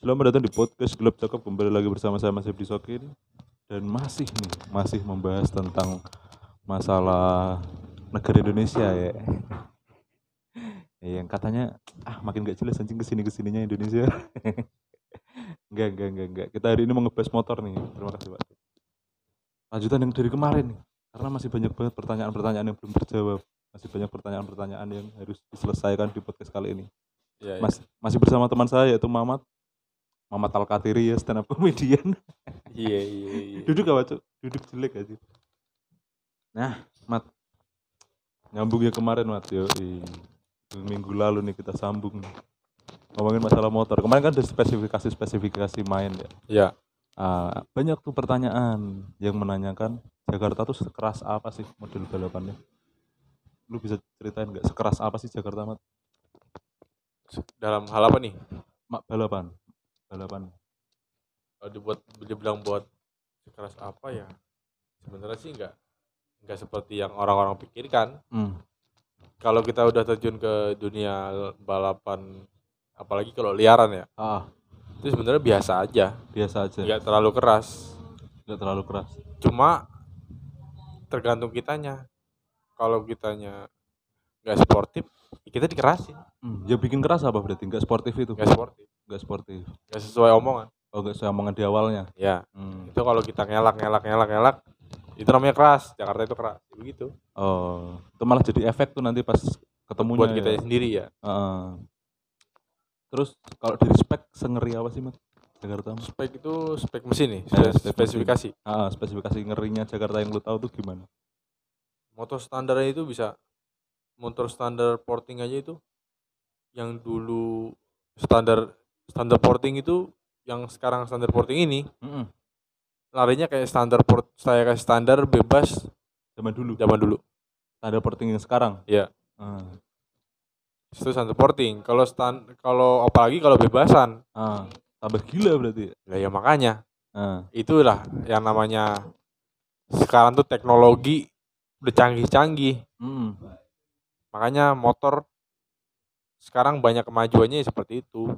Selamat datang di podcast Gelap Cakep kembali lagi bersama saya Mas Abdi Sokin dan masih nih masih membahas tentang masalah negara Indonesia ya. Ya, yang katanya ah makin gak jelas anjing ke sini ke sininya Indonesia. enggak enggak enggak enggak. Kita hari ini mau ngebahas motor nih. Terima kasih Pak. Lanjutan yang dari kemarin nih. Karena masih banyak banget pertanyaan-pertanyaan yang belum terjawab. Masih banyak pertanyaan-pertanyaan yang harus diselesaikan di podcast kali ini. Iya, iya. Mas, masih bersama teman saya yaitu Mamat Mamat Alkatiri ya stand up comedian. Iya, iya, iya. duduk apa cuk? Duduk jelek aja nah Mat. Nyambung ya kemarin Mat. Yo minggu lalu nih kita sambung ngomongin masalah motor. Kemarin kan ada spesifikasi spesifikasi main ya? Iya. Ah, banyak tuh pertanyaan yang menanyakan Jakarta tuh sekeras apa sih model balapannya? Lu bisa ceritain nggak sekeras apa sih Jakarta Mat? Dalam hal apa nih? Mak balapan balapan Kalau dibuat dibilang buat sekeras apa ya? Sebenarnya sih enggak enggak seperti yang orang-orang pikirkan. hmm. Kalau kita udah terjun ke dunia balapan apalagi kalau liaran ya, ah itu sebenarnya biasa aja, biasa aja enggak terlalu keras. nggak terlalu keras Cuma tergantung kitanya. Kalau kitanya nggak sportif, kita dikerasin. Hmm, ya bikin keras apa berarti? Nggak sportif itu? Nggak sportif, Nggak sportif. nggak sesuai omongan. Oh, nggak saya omongan di awalnya. Ya, Hmm. itu kalau kita ngelak ngelak ngelak ngelak itu namanya keras Jakarta itu keras begitu Oh, itu malah jadi efek tuh nanti pas ketemunya. buat kita ya. sendiri ya Heeh. Terus kalau dari spek sengeri apa sih, Mas? Jakarta. Spek itu spek mesin nih Eh, spek spesifikasi Ah, spesifikasi ngerinya Jakarta yang lu tahu tuh gimana? motor standarnya itu bisa motor standar porting aja itu yang dulu standar standar porting itu yang sekarang standar porting ini Mm-mm. larinya kayak standar port saya kayak standar bebas Zaman dulu. zaman dulu Ada porting yang sekarang. Iya. Ah. itu standar porting kalau stand kalau apalagi kalau bebasan Ah, tambah gila berarti. ya, ya makanya Ah. itulah yang namanya sekarang tuh teknologi udah canggih-canggih Mm. Makanya motor sekarang banyak kemajuannya seperti itu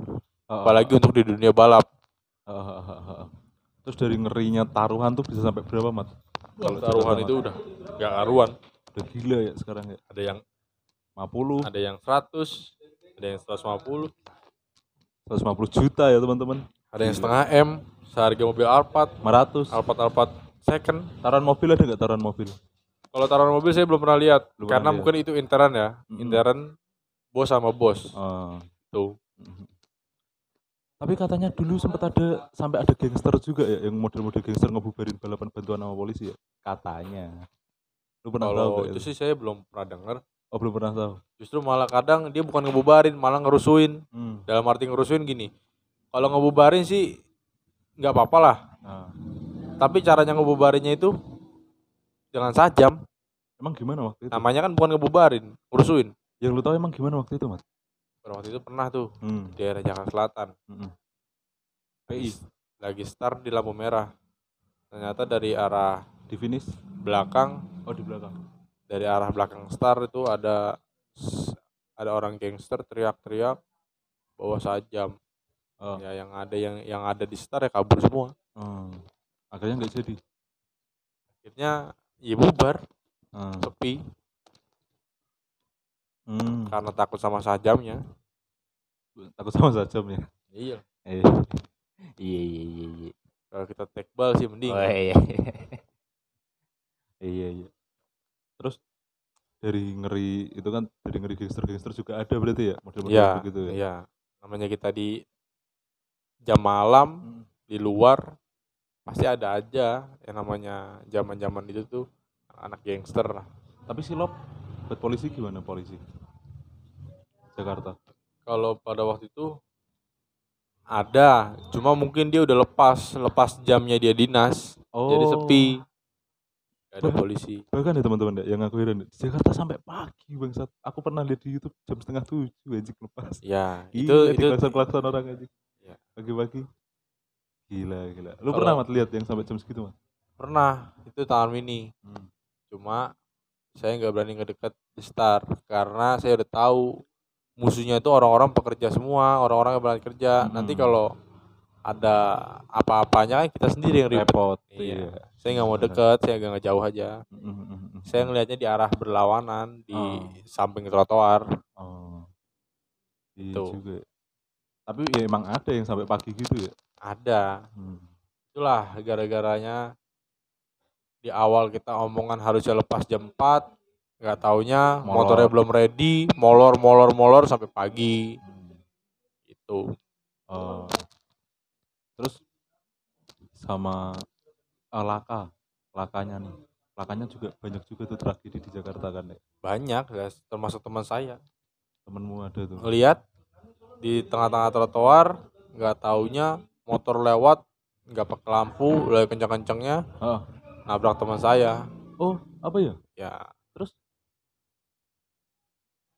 apalagi untuk di dunia balap. Terus dari ngerinya taruhan tuh bisa sampai berapa, Mat? Kalau taruhan itu udah gak karuan udah gila ya sekarang ya. ada yang 50, ada yang 100 ada yang 150 150 juta ya teman-teman. ada yang setengah M seharga mobil Alphard 500. Alphard Alphard second Taruhan mobil ada nggak taruhan mobil? Kalau taruhan mobil saya belum pernah lihat Belum karena pernah mungkin itu intern ya Mm-mm. intern bos sama bos Ah. tuh Mhm. Tapi katanya dulu sempat ada sampai ada gangster juga ya yang model-model gangster ngebubarin balapan bantuan sama polisi ya. Katanya. Lu pernah tahu kalau nggak itu sih saya belum pernah dengar Oh, belum pernah tahu. justru malah kadang dia bukan ngebubarin malah ngerusuin Hmm. dalam arti ngerusuin gini kalau ngebubarin sih nggak apa-apa lah Nah, tapi caranya ngebubarinnya itu jangan sajam emang gimana waktu itu? namanya kan bukan ngebubarin ngerusuin Yang lu tahu emang gimana waktu itu, Mas? Pada waktu itu pernah tuh Hmm. di daerah Jakarta Selatan Mm-mm. lagi, lagi start di lampu merah ternyata dari arah Di finish? belakang Oh, di belakang. dari arah belakang start itu ada ada orang gangster teriak-teriak bawa sajam Oh. ya yang ada yang yang ada di start ya kabur semua Hmm. Akhirnya nggak jadi. akhirnya ya bubar Hmm. sepi Hmm. karena takut sama sajamnya Takut sama sajam ya. iya Eh. Iya, iya, iya, iya. kalau kita tekbal sih mending Oh, iya. iya, iya. Terus dari ngeri itu kan dari ngeri gangster-gangster juga ada berarti ya model-model Iya, begitu ya. iya namanya kita di jam malam Hmm. di luar pasti ada aja yang namanya zaman-zaman itu tuh anak gangster lah. Tapi silop buat polisi gimana polisi? Jakarta. Kalau pada waktu itu ada, cuma mungkin dia udah lepas, lepas jamnya dia dinas, jadi sepi. Gak ada Bah- polisi. Bahkan ya teman-teman ya, yang aku heran Jakarta sampai pagi bangsat. Aku pernah lihat di YouTube jam setengah tujuh anjing lepas. Ya, Itu itu itu klakson-klakson orang aja. Iya. Pagi-pagi. Gila, gila. Lu Kalau- pernah mat lihat yang sampai jam segitu, Mat? pernah itu tahun ini. Hmm. Cuma saya nggak berani ngedeket di start karena saya udah tahu musuhnya itu orang-orang pekerja semua, orang-orang yang berangkat kerja. Nanti Mm-mm. kalau ada apa-apanya kan kita sendiri yang ribet repot Iya. iya saya nggak mau deket saya nggak jauh aja Mm, mm, mm, mm. saya ngelihatnya di arah berlawanan di Oh. samping trotoar oh iya Tuh. juga tapi ya emang ada yang sampai pagi gitu ya ada Hmm. itulah gara-garanya di awal kita omongan harusnya lepas jam 4 nggak taunya Molor. motornya belum ready molor molor molor sampai pagi Hmm. itu Oh. Terus sama eh, laka, lakanya nih. Lakanya juga banyak juga tuh tragedi di Jakarta kan ya. banyak ya termasuk teman saya Temenmu ada tuh. ngelihat di tengah-tengah trotoar nggak taunya motor lewat nggak pakai lampu lagi kencang-kencangnya Ah. nabrak teman saya Oh, apa ya? ya Terus?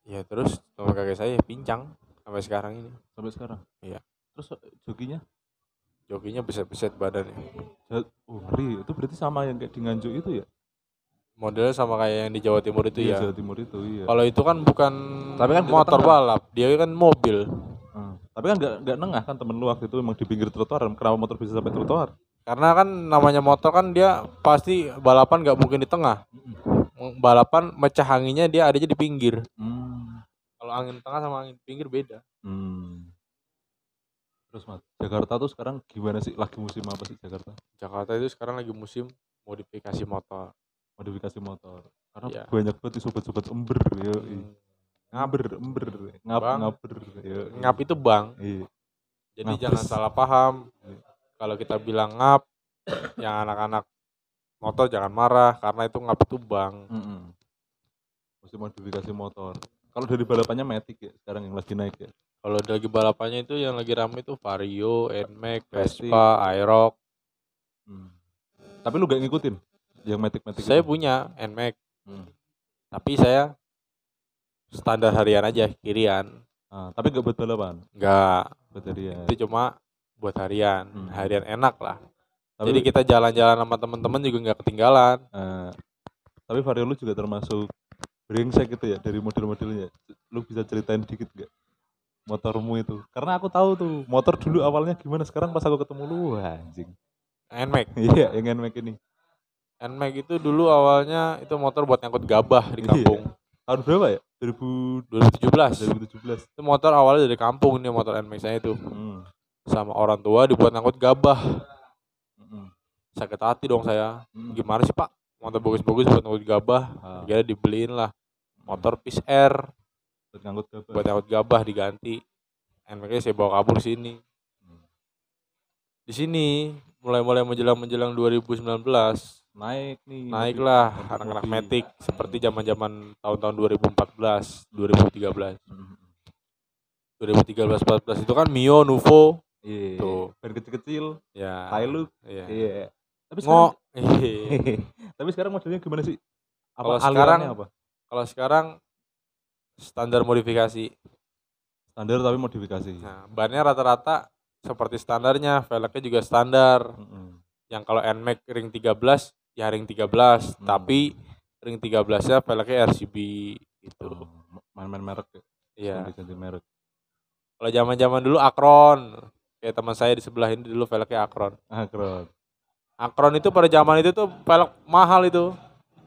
ya terus teman kakek saya pincang sampai sekarang ini Sampai sekarang. Iya. Terus eh, jokinya? jokinya beset-beset badannya jat- Oh, ngeri. Itu berarti sama yang kayak di Nganjuk itu ya? modelnya sama kayak yang di Jawa Timur itu Iya, ya Jawa Timur itu, iya. kalau itu kan bukan Tapi kan motor balap dia kan mobil. Tapi kan nggak nggak nengah kan temen lu waktu itu emang di pinggir trotoar. Kenapa motor bisa sampai trotoar? karena kan namanya motor kan dia pasti balapan nggak mungkin di tengah balapan mecah anginnya dia adanya di pinggir Hmm. kalau angin tengah sama angin pinggir beda Hmm. Terus Mas, Jakarta tuh sekarang gimana sih? Lagi musim apa sih Jakarta? Jakarta itu sekarang lagi musim modifikasi motor modifikasi motor karena Iya. banyak banget sobat-sobat ember ya ngaber ember ngap Bang. ngaber ya ngap itu bang iya jadi Ngapes. jangan salah paham Iya. kalau kita bilang ngap yang anak-anak motor jangan marah karena itu ngap itu bang Mm-mm. musim modifikasi motor kalau dari balapannya Matic ya sekarang yang lagi naik ya kalau lagi balapannya itu yang lagi rame itu Vario, Nmax. Vespa, Aerox Hmm. tapi lu gak ngikutin yang Matic Matic saya punya Nmax Hmm. tapi saya standar harian aja kirian. Ah, tapi gak buat balapan? Nggak. Buat harian. Itu cuma buat harian. Hmm. harian enak lah. Tapi jadi kita jalan-jalan sama teman-teman juga nggak ketinggalan. Eh, tapi Vario lu juga termasuk brengsek gitu ya dari model-modelnya. Lu bisa ceritain dikit gak motormu itu? Karena aku tahu tuh motor dulu awalnya gimana sekarang pas aku ketemu lu wah, anjing. Nmax iya yang Nmax ini. Nmax itu dulu awalnya itu motor buat ngangkut gabah di Iya. kampung tahun berapa ya 2000 2017 2017 itu motor awalnya dari kampung nih motor Nmax saya itu. Hmm. sama orang tua dibuat ngangkut gabah. Mm-mm. sakit hati dong saya. Mm. gimana sih pak? Motor bagus-bagus buat ngangkut gabah. Ah, akhirnya dibeliin lah. Motor Peace Air. Buat ngangkut gabah. Buat ngangkut gabah diganti. Nmax saya bawa kabur sini. Hmm. di sini mulai-mulai menjelang menjelang 2019 naik nih naiklah Matic anak-anak Mobi. Matic seperti zaman-zaman tahun-tahun 2014 2013 Mm. 2013 14 itu kan Mio Nuvo iya Tuh. ban kecil-kecil ya Hilux iya iya tapi sekarang iya. tapi sekarang modelnya gimana sih apa Kalau sekarang- apa kalau sekarang standar modifikasi standar tapi modifikasi nah bannya rata-rata seperti standarnya velgnya juga standar Mm-mm. yang kalau Nmax ring 13 ya ring 13 Hmm. tapi ring 13 nya velgnya RCB gitu. Oh, main-main merek ya? Iya. Ganti-ganti merek. Kalau zaman-zaman dulu Akron. Kayak teman saya di sebelah ini dulu velgnya Akron. Keren Akron itu pada zaman itu tuh velg mahal itu.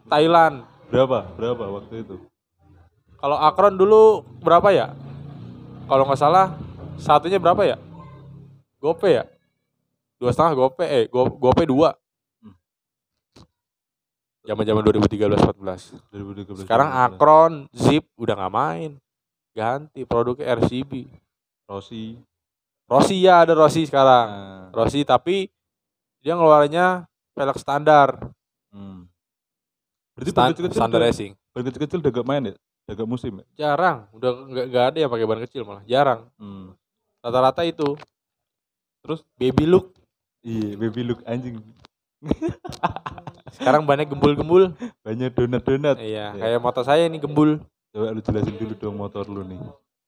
Thailand. Berapa? Berapa waktu itu? Kalau Akron dulu berapa ya? Kalau nggak salah satunya berapa ya? Gope ya? Dua setengah gope eh go, gope dua Hmm. zaman zaman 2013 14 2013 sekarang Akron Zip udah nggak main. Ganti produknya RCB Rossi. Rossi ya ada Rossi sekarang. Nah, Rossi tapi dia ngeluarinnya velg standar. Hmm. berarti Stan- ban kecil-kecil standar racing. Ban kecil-kecil udah gak main ya? Udah gak musim ya? Jarang. Udah nggak nggak ada yang pakai ban kecil malah. Jarang. Hmm. rata-rata itu. Terus? baby look. Iya baby look anjing sekarang bannya gembul-gembul banyak donat-donat iya Iya. kayak motor saya ini gembul coba lu jelasin dulu dong motor lu nih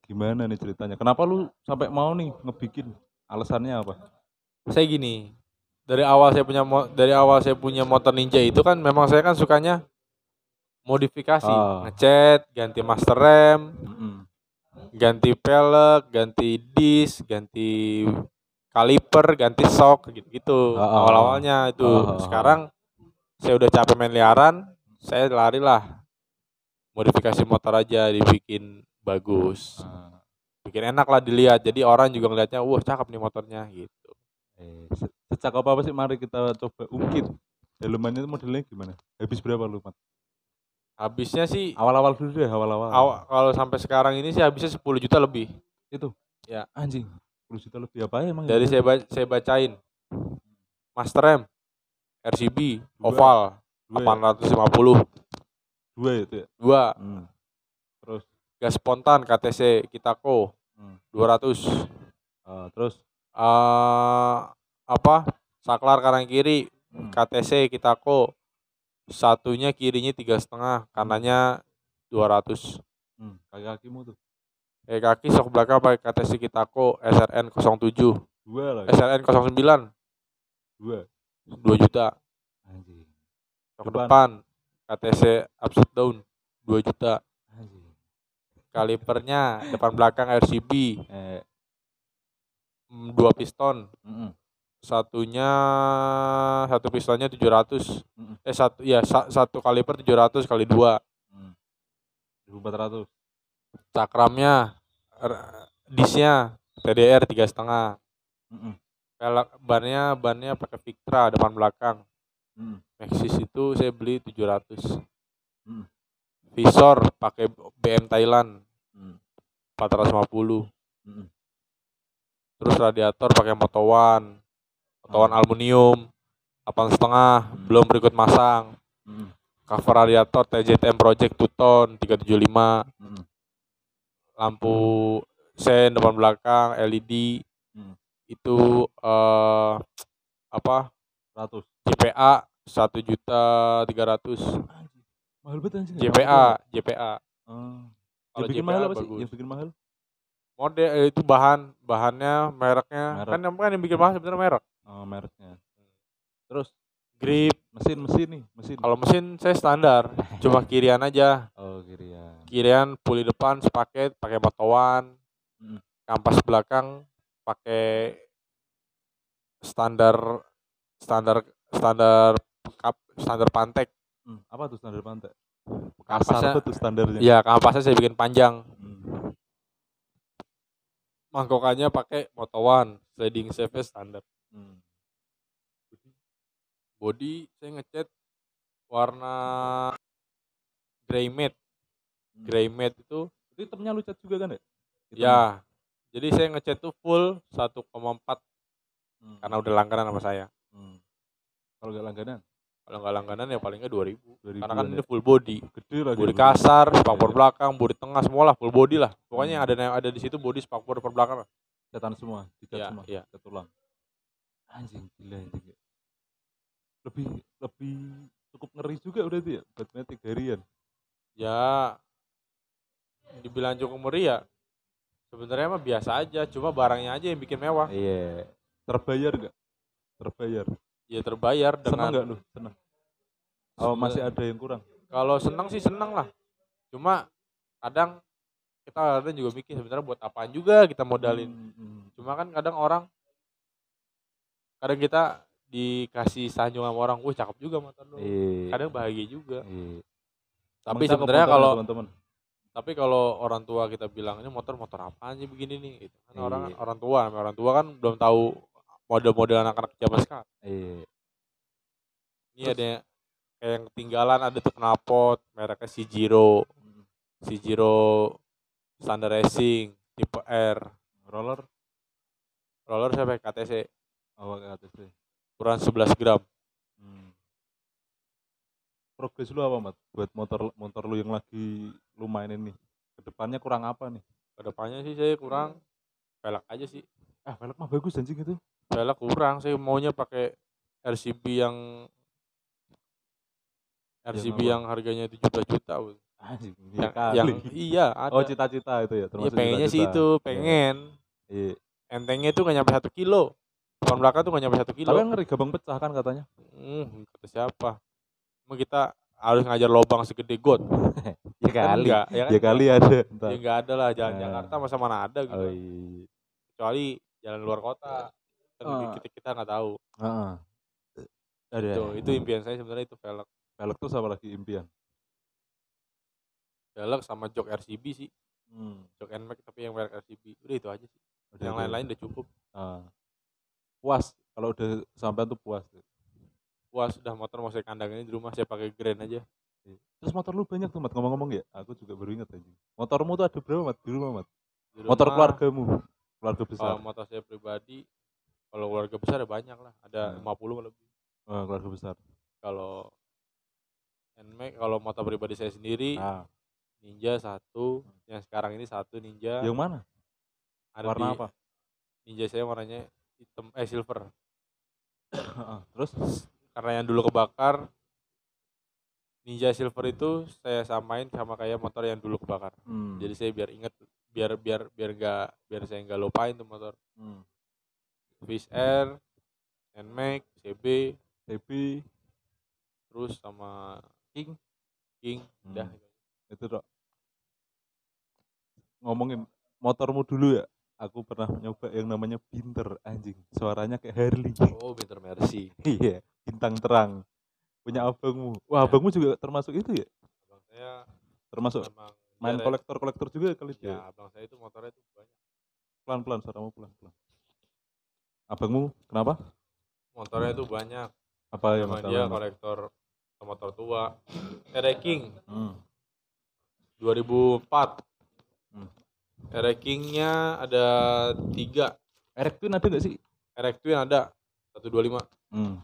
gimana nih ceritanya kenapa lu sampai mau nih ngebikin alasannya apa saya gini dari awal saya punya dari awal saya punya motor ninja itu kan memang saya kan sukanya modifikasi Ah. ngecat ganti master rem Mm-mm. ganti pelek ganti disk ganti kaliper ganti sok gitu-gitu Oh, oh. awal-awalnya itu Oh, oh, oh. sekarang saya udah capek main liaran saya lari lah. Modifikasi motor aja dibikin bagus. Ah, bikin enak lah dilihat jadi orang juga ngelihatnya wah cakep nih motornya gitu. Eh, se- secakep apa sih? Mari kita coba ungkit. Itu modelnya gimana? Habis berapa lu mat? Habisnya sih awal-awal dulu deh awal-awal. Aw- kalau sampai sekarang ini sih habisnya 10 juta lebih. Itu? Ya. anjing 10 juta lebih apa ya? Emang dari saya ba- saya bacain. Master M RCB Dua. oval dua ya? 850 dua ya itu ya dua. Hmm. terus? Gas spontan KTC Kitako. Hmm. 200 ah, terus? Eh apa? Saklar kanan kiri hmm, KTC Kitako. Satunya kirinya tiga setengah kanannya 200 hmm, kaki-kakimu tuh? Eh kaki sok belakang pakai KTC Kitako SRN 07 dua SRN 09 dua 2 juta anjing sok Depan. KTC upside down 2 juta anjing kalipernya depan belakang RCB eh mm, dua piston mm-mm. satunya satu pistonnya 700 Mm-mm. eh satu ya sa- satu kaliper 700 kali dua Hmm. 1400 cakramnya r- disnya TDR tiga setengah Mm-mm. Pelek bannya bannya pakai Victra depan belakang Mm-mm. Maxis itu saya beli 700 Mm. visor pakai BM Thailand Mm. 450 Mm-mm. terus radiator pakai Moto One Moto One Hmm. aluminium 8 setengah Hmm. belum berikut masang Mm-mm. cover radiator TJTM Project 2 ton 375 Mm-mm. lampu sen depan belakang LED Hmm. Itu eh apa? 100 JPA satu juta tiga ratus. Anjing mahal banget anjing. JPA JPA oh. Kalau yang bikin JPA mahal apa sih? bagus. yang bikin mahal? Model eh, itu bahan bahannya mereknya. Merek. kan yang kan yang bikin mahal sebenarnya merek. Oh mereknya. Terus? Grip. Mesin mesin nih mesin. Kalau mesin saya standar. Cuma kirian aja. Oh kirian. Kirian puli depan sepaket pakai motowan Hmm. kampas belakang pakai standar standar standar standar pantek. Hmm, apa tuh standar Kampasnya- kasar apa tuh standarnya? Ya kampasnya saya bikin panjang. Hmm. mangkokannya pakai motowan sliding save standar. Hmm. body saya ngecat warna grey matte. Hmm. grey matte itu itu hitamnya lu cat juga kan ya? Hitam ya jadi saya ngecat tuh full 1,4 Hmm. karena udah langganan sama saya Hmm. kalau gak langganan kalau nggak langganan ya palingnya 2000 2000 karena kan an ini ya. full body gede lagi body kasar spakbor Iya. belakang body tengah semua lah full body lah pokoknya yang Hmm. ada yang ada di situ body spakbor depan belakang lah catan semua dicat Iya, semua iya. cat tulang anjing gila anjing lebih lebih cukup ngeri juga udah ya buat metik harian ya dibilang cukup meriah sebenarnya mah biasa aja cuma barangnya aja yang bikin mewah. Iya. Terbayar nggak? Terbayar. Ya terbayar seneng dengan nggak lu? Seneng. Oh masih ada yang kurang? Kalau seneng sih seneng lah. Cuma kadang kita kadang juga mikir sebenarnya buat apaan juga kita modalin. Hmm, hmm. cuma kan kadang orang kadang kita dikasih sanjung sama orang wah cakep juga motor lu. Iya. kadang bahagia juga. Iya. tapi sebenarnya kalau teman-teman tapi kalau orang tua kita bilang ini motor motor apaan sih begini nih gitu. kan orang Iya. orang tua namanya orang tua kan belum tahu model-model anak-anak zaman sekarang iya ini Terus? ada yang- kayak yang ketinggalan ada tuh knalpot mereknya Shijiro Hmm. Shijiro standar racing tipe R roller roller saya pakai KTC awal ATC ukuran 11 gram. Progres lu apa mat? Buat motor motor lu yang lagi lu mainin nih ke depannya kurang apa nih? Ke depannya sih saya kurang velg aja sih. Ah velg mah bagus anjing itu. Velg kurang saya maunya pakai RCB yang RCB apa? yang harganya 17 juta Bu. anjing yang, kali. yang iya ada. Oh cita-cita itu ya Iya, termasuk pengennya sih cita-cita. itu pengen. Iya. Entengnya tuh gak nyampe satu kilo. Depan belakang tuh gak nyampe satu kilo. Tapi ngeri gampang pecah kan katanya. Hmm, kata siapa emang kita harus ngajar lobang segede got ya Kan enggak ya kan ya kali ada ya Ntar. enggak ada lah jalan Nah. Jakarta masa mana ada gitu oh, iya. kecuali jalan luar kota kita nggak tahu Heeh. Ada itu itu impian saya sebenarnya itu velg velg tuh apa lagi impian? velg sama jok RCB sih Hmm. jok NMAX tapi yang velg RCB udah itu aja sih udah yang itu. lain-lain udah cukup Ah. Puas kalau udah sampai tuh puas. Puas udah motor mau saya kandangin di rumah saya pakai Grand aja Terus motor lu banyak tuh, Mat. Ngomong-ngomong ya, aku juga baru ingat aja. Motormu tuh ada berapa, Mat? Di rumah, Mat? Di Motor rumah, keluargamu. Keluarga besar. kalau motor saya pribadi kalau keluarga besar ya banyak lah ada Hmm. 50 lebih Oh, keluarga besar. kalau NMAX kalau motor pribadi saya sendiri Ah, Ninja satu yang sekarang ini satu Ninja yang mana? ada Warna di- apa? Ninja saya warnanya hitam eh silver. Terus karena yang dulu kebakar Ninja silver itu saya samain sama kayak motor yang dulu kebakar hmm. jadi saya biar inget biar biar biar nggak biar saya nggak lupain tuh motor hmm. Swiss Air NMAX CB TB terus sama King. King Hmm. udah itu dok. Ngomongin motormu dulu ya. Aku pernah nyoba yang namanya Binter anjing. Suaranya kayak Harley. oh Winter Mercy iya, bintang terang. Punya abangmu. Wah, Ya. abangmu juga termasuk itu ya? abang saya Termasuk main dia- kolektor-kolektor juga kali ya dia. abang saya itu motornya itu banyak Pelan-pelan suaramu pelan-pelan. Abangmu kenapa? motornya itu banyak Apa yang memang dia kolektor motor tua Ere King Hmm. 2004 Hmm. King-nya ada tiga. Erek Twin ada nggak sih? Erek Twin ada 125 Hmm.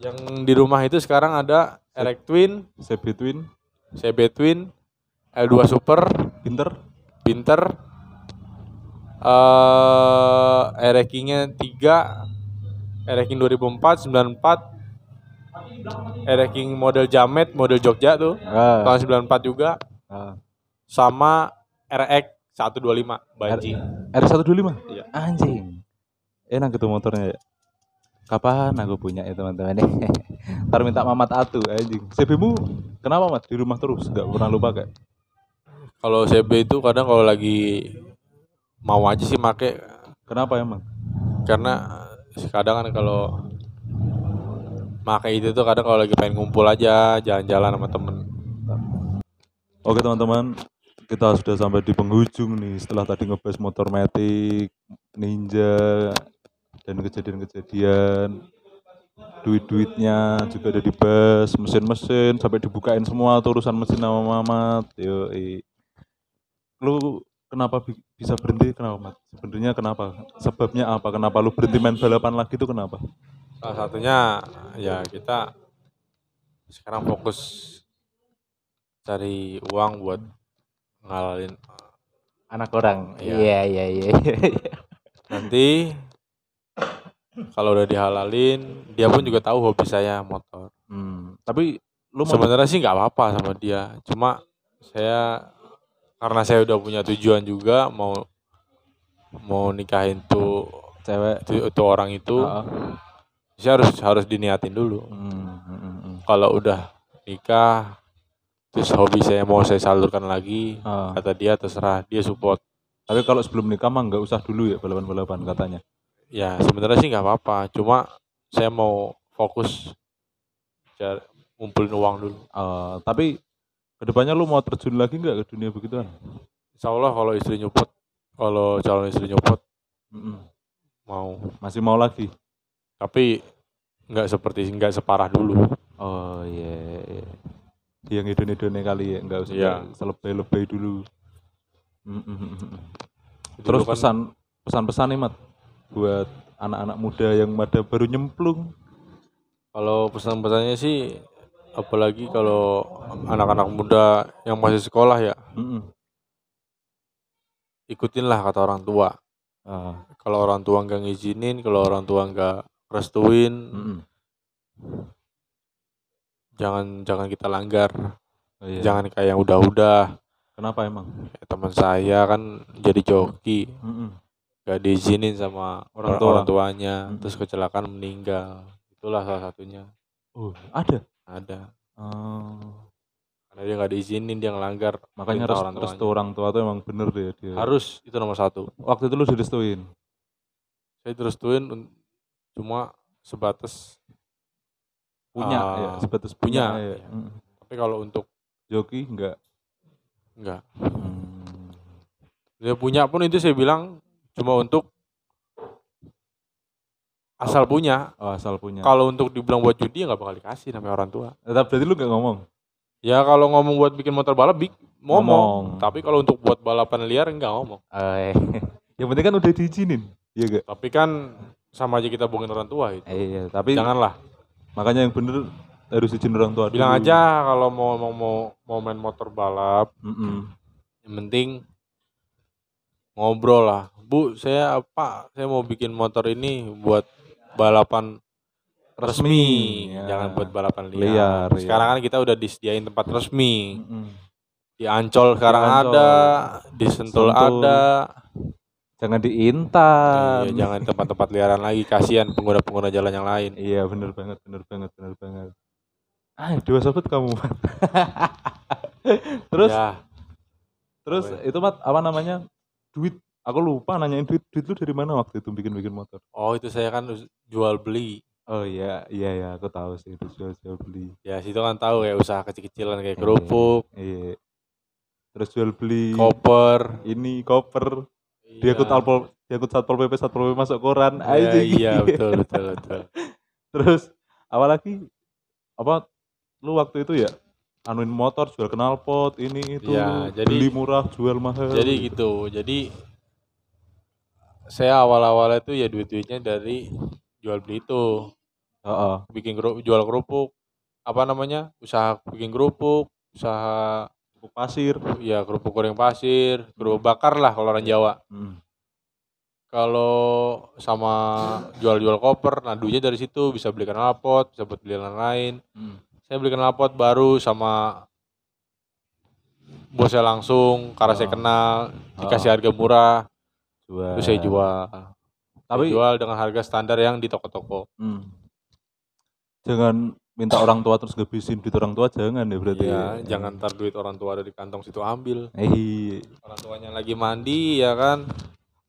yang di rumah itu sekarang ada Erek Twin CB Twin, CB Twin L2 Super Binter, Pinter. Eh Erek King-nya 3 Erek King 2004 94 Erek King model Jamet model Jogja tuh. Ah, tahun 94 juga. Ah. sama RX 125 Banji R125? Iya. Anjing. Enak gitu motornya ya. Kapan aku punya ya teman-teman Ntar minta mamat atu anjing. CB-mu kenapa mat di rumah terus nggak pernah lupa kayak? kalau CB itu kadang kalau lagi mau aja sih make Kenapa emang? karena kadang kan kalau make itu tuh kadang kalau lagi pengen ngumpul aja jalan-jalan sama temen Oke teman-teman, kita sudah sampai di penghujung nih setelah tadi ngebahas motor Matic, Ninja, dan kejadian-kejadian duit-duitnya juga ada dibahas, mesin-mesin sampai dibukain semua urusan mesin sama Mamat. Yo, lu kenapa bi- bisa berhenti? Kenapa Mat? Sebenarnya kenapa? Sebabnya apa? Kenapa lu berhenti main balapan lagi tuh kenapa? salah satunya ya kita sekarang fokus cari uang buat ngalalin Anak orang. Iya. iya iya. nanti kalau udah dihalalin dia pun juga tahu hobi saya motor Hmm, tapi lu sebenarnya sih nggak apa-apa sama dia cuma saya karena saya udah punya tujuan juga mau mau nikahin tuh cewek tuh, tuh orang itu ah. saya harus harus diniatin dulu hmm, hmm, hmm. kalau udah nikah terus hobi saya mau saya salurkan lagi Ah. kata dia terserah dia support Tapi kalau sebelum nikah mah nggak usah dulu ya balapan-balapan katanya. ya sebenarnya sih nggak apa-apa cuma saya mau fokus cari ngumpulin uang dulu Eh, tapi ke depannya lu mau terjun lagi nggak ke dunia begituan? Insya Allah kalau istri nyupot kalau calon istri nyupot Mm-mm. mau Masih mau lagi? tapi nggak seperti nggak separah dulu Oh iya. iya. Yang idone-idone kali ya nggak usah Iya. selebay-lebay dulu. Terus dulu kan pesan pesan-pesan nih mat buat anak-anak muda yang pada baru nyemplung. kalau pesan-pesannya sih apalagi kalau anak-anak muda yang masih sekolah ya Mm-mm. ikutinlah kata orang tua Ah, kalau orang tua nggak ngizinin kalau orang tua nggak restuin mm-mm. Jangan jangan kita langgar Oh, iya. jangan kayak yang udah-udah Kenapa emang? Teman saya kan jadi joki Mm-mm. gak diizinin sama Orang tua. orang tuanya Mm-mm. terus kecelakaan meninggal itulah salah satunya Oh ada. ada Oh. karena dia nggak diizinin dia ngelanggar Makanya res- orang restu, orang tua tuh emang bener deh dia. harus itu nomor satu Waktu itu lu direstuin. saya direstuin cuma sebatas punya Ah, ya sebatas punya, punya, ya. iya. Mm. tapi kalau untuk joki enggak. Enggak. Hmm. dia punya pun itu saya bilang cuma untuk asal punya. Oh, asal punya. Kalau untuk dibilang buat judi ya nggak bakal dikasih namanya orang tua. Tetap berarti lu enggak ngomong? Ya kalau ngomong buat bikin motor balap bik ngomong, Ngomong. tapi kalau untuk buat balapan liar enggak ngomong. Eh, yang penting kan udah diizinin iya gak tapi kan sama aja kita bohongin orang tua itu Eh, iya tapi janganlah makanya yang bener harus izin orang tua bilang dulu. aja kalau mau mau mau, mau main motor balap Mm-mm. yang penting ngobrol lah bu saya apa saya mau bikin motor ini buat balapan resmi, ya. jangan buat balapan liar. Liar, iya. sekarang kan kita udah disediain tempat resmi Mm-mm. di Ancol sekarang Di Ancol. ada di Sentul, Sentul. ada jangan diintan Iya, jangan tempat-tempat liaran lagi kasihan pengguna-pengguna jalan yang lain Iya bener banget, bener banget, bener banget. Ah, dewasa banget kamu. Terus, ya terus ya? itu mat apa namanya duit? Aku lupa nanyain duit, duit lu dari mana waktu itu bikin bikin motor? oh itu saya kan jual beli Oh iya, iya ya, aku tahu sih itu jual jual beli. ya situ kan tahu ya usaha kecil-kecilan kayak Iya. kerupuk Iya. Terus jual beli koper ini koper, diangkut Iya. satpol, diangkut satpol pp, satpol pp masuk koran. Iya, anjing. iya betul betul betul Terus apa lagi? Apa lu waktu itu ya anuin motor jual knalpot ini itu Iya, jadi- beli murah jual mahal jadi gitu jadi saya awal-awal itu ya duit-duitnya dari jual beli itu Heeh. bikin keru- jual kerupuk apa namanya usaha bikin kerupuk usaha Pupuk pasir ya kerupuk goreng pasir kerupuk bakar lah kalau orang Jawa Hmm. kalau sama jual-jual koper nah duitnya dari situ bisa beli knalpot bisa buat beli lain-lain Hmm. saya beli knalpot baru sama bos saya langsung karena saya Oh. kenal dikasih Oh. harga murah jual terus saya jual tapi Saya jual dengan harga standar yang di toko-toko hmm. jangan minta orang tua terus ngabisin duit orang tua jangan ya berarti ya ya. jangan ntar duit orang tua ada di kantong situ ambil. Eh orang tuanya lagi mandi ya kan?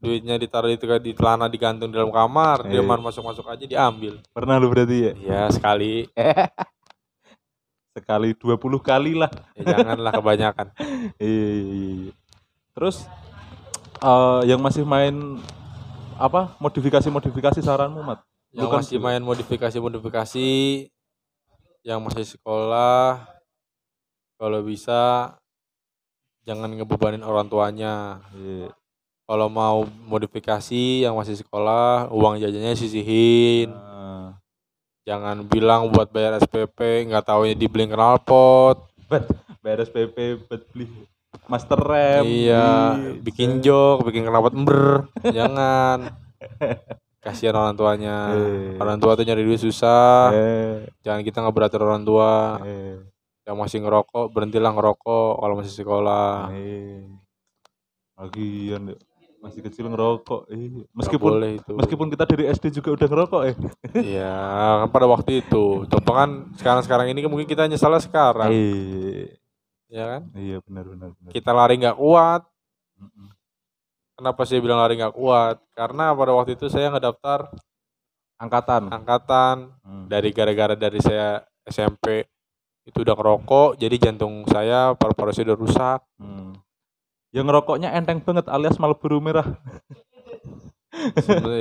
Duitnya ditaruh di, di celana digantung di dalam kamar dia Iya. mau masuk-masuk aja diambil. Pernah lu berarti ya? Ya sekali. Sekali 20 kali lah. Ya janganlah kebanyakan. Iya, iya, iya. terus eh, yang masih main apa? Modifikasi modifikasi saranmu mat? Yang Bukan masih main modifikasi-modifikasi yang masih sekolah kalau bisa jangan ngebebanin orang tuanya. Iya. kalau mau modifikasi yang masih sekolah uang jajannya sisihin. Nah, jangan bilang buat bayar SPP nggak taunya dibeli knalpot. Bayar SPP buat beli master rem iya beli- bikin jok bikin knalpot ember jangan kasihan orang tuanya. Eh. orang tua tuh nyari duit susah. Eh, jangan kita ngeberatin orang tua. Eh, yang masih ngerokok berhentilah ngerokok kalau masih sekolah. Eh. Lagian ya, masih kecil ngerokok. Eh. Meskipun boleh itu. meskipun kita dari SD juga udah ngerokok eh. Iya kan pada waktu itu. Contoh kan sekarang sekarang ini kan mungkin kita nyesalnya sekarang. Eh. ya kan? Iya benar benar benar. Kita lari nggak kuat. Kenapa saya bilang lari nggak kuat? Karena pada waktu itu saya ngedaftar angkatan. angkatan. Hmm. dari gara-gara dari saya SMP itu udah ngerokok jadi jantung saya paru-paru saya udah rusak. Hmm. yang ngerokoknya enteng banget alias Marlboro merah.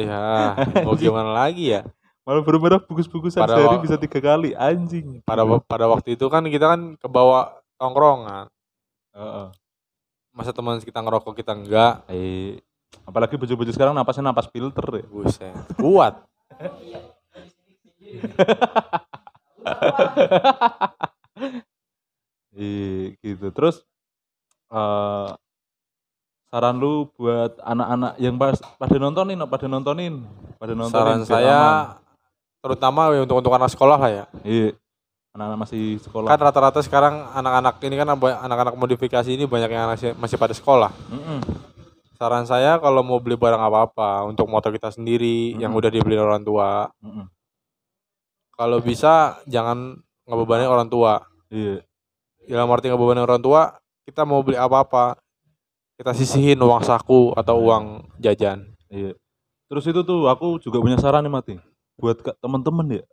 Ya. Mau gimana lagi ya? Marlboro merah bungkus-bungkusan Pada sehari bisa tiga kali anjing. Pada pada waktu itu kan kita kan kebawa tongkrongan. Heeh. Masa teman kita ngerokok kita enggak Eh, apalagi baju-baju sekarang napasnya napas filter ya. buset kuat Iya, gitu. Terus eh saran lu buat anak-anak yang pas pada nontonin, no, pada nontonin, pada nontonin. saran saya aman. terutama untuk untuk anak sekolah lah ya iya, anak-anak masih sekolah. kan rata-rata sekarang anak-anak ini kan anak-anak modifikasi ini banyak yang masih, masih pada sekolah Mm-mm. saran saya kalau mau beli barang apa-apa untuk motor kita sendiri yang Mm-mm. udah dibeli orang tua Mm-mm. kalau bisa jangan ngebebanin orang tua Iya, dalam arti ngebebanin orang tua kita mau beli apa-apa kita sisihin uang saku atau uang jajan iya. terus itu tuh aku juga punya saran nih mati buat temen-temen ya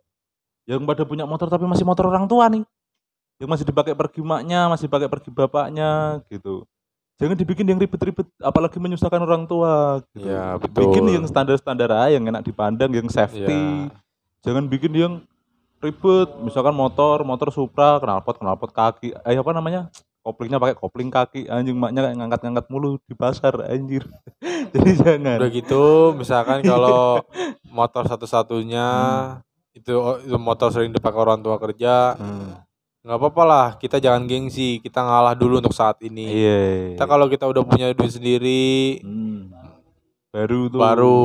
yang pada punya motor tapi masih motor orang tua nih. Yang masih dipakai pergi maknya masih pakai pergi bapaknya gitu. Jangan dibikin yang ribet-ribet apalagi menyusahkan orang tua gitu. Ya, betul. bikin yang standar-standar aja yang enak dipandang yang safety. Ya. jangan bikin yang ribet. Misalkan motor motor Supra knalpot knalpot kaki. Eh apa namanya? Koplingnya pakai kopling kaki. Anjing maknya kayak ngangkat-ngangkat mulu di pasar anjir. Jadi jangan. Udah gitu, misalkan kalau motor satu-satunya itu itu motor sering dipakai orang tua kerja, Hmm. nggak apa-apa lah. Kita jangan gengsi, kita ngalah dulu untuk saat ini. iya Kita kalau kita udah punya duit sendiri, Hmm. baru tuh Baru.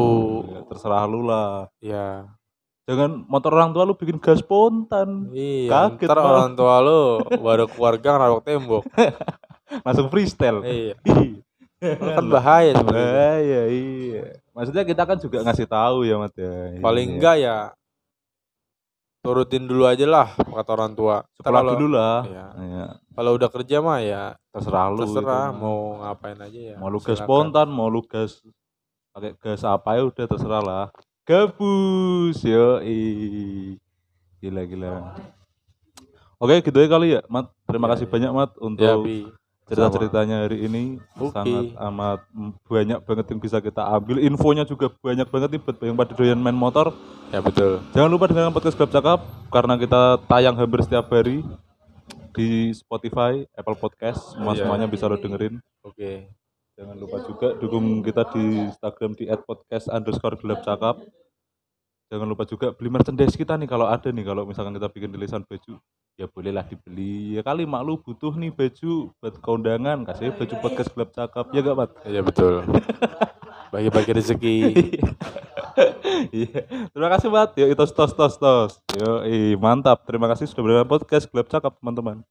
Ya, terserah lu lah ya jangan motor orang tua lu bikin gas spontan iya. Kaget, ntar orang tua lu baru keluarga ngerabok tembok. langsung freestyle iya. Ih. Kan bahaya sebenarnya. bahaya iya maksudnya kita kan juga ngasih tahu ya mat ya Paling Iya. enggak ya turutin dulu aja lah kata orang tua. Sekolah kalau- dulu lah Iya. Iya. Kalau udah kerja mah ya terserah lu terserah itu. mau ngapain aja ya. mau lu gas spontan mau lu gas pakai gas apa ya udah terserah lah gabus yo gila gila oke gitu ya kali ya mat terima Iya, kasih iya. banyak mat Ya, untuk Bi. Cerita ceritanya hari ini Oke. sangat amat banyak banget yang bisa kita ambil infonya juga banyak banget nih buat yang pada doyan main motor Ya betul. Jangan lupa dengarkan podcast Gelap Cakap karena kita tayang hampir setiap hari di Spotify, Apple Podcast, semua Iya. semuanya bisa lo dengerin. Oke. Jangan lupa juga dukung kita di Instagram di @podcast underscore gelap cakap. Jangan lupa juga beli merchandise kita nih kalau ada nih kalau misalkan kita bikin tulisan baju ya bolehlah dibeli ya kali mak lu butuh nih baju buat keundangan kasih baju podcast gelap cakap ya gak Mat? Ya betul. Bagi-bagi rezeki. Iya. Terima kasih Mat. Yo tos tos tos tos. Yo mantap. Terima kasih sudah mendengarkan podcast gelap cakap teman-teman.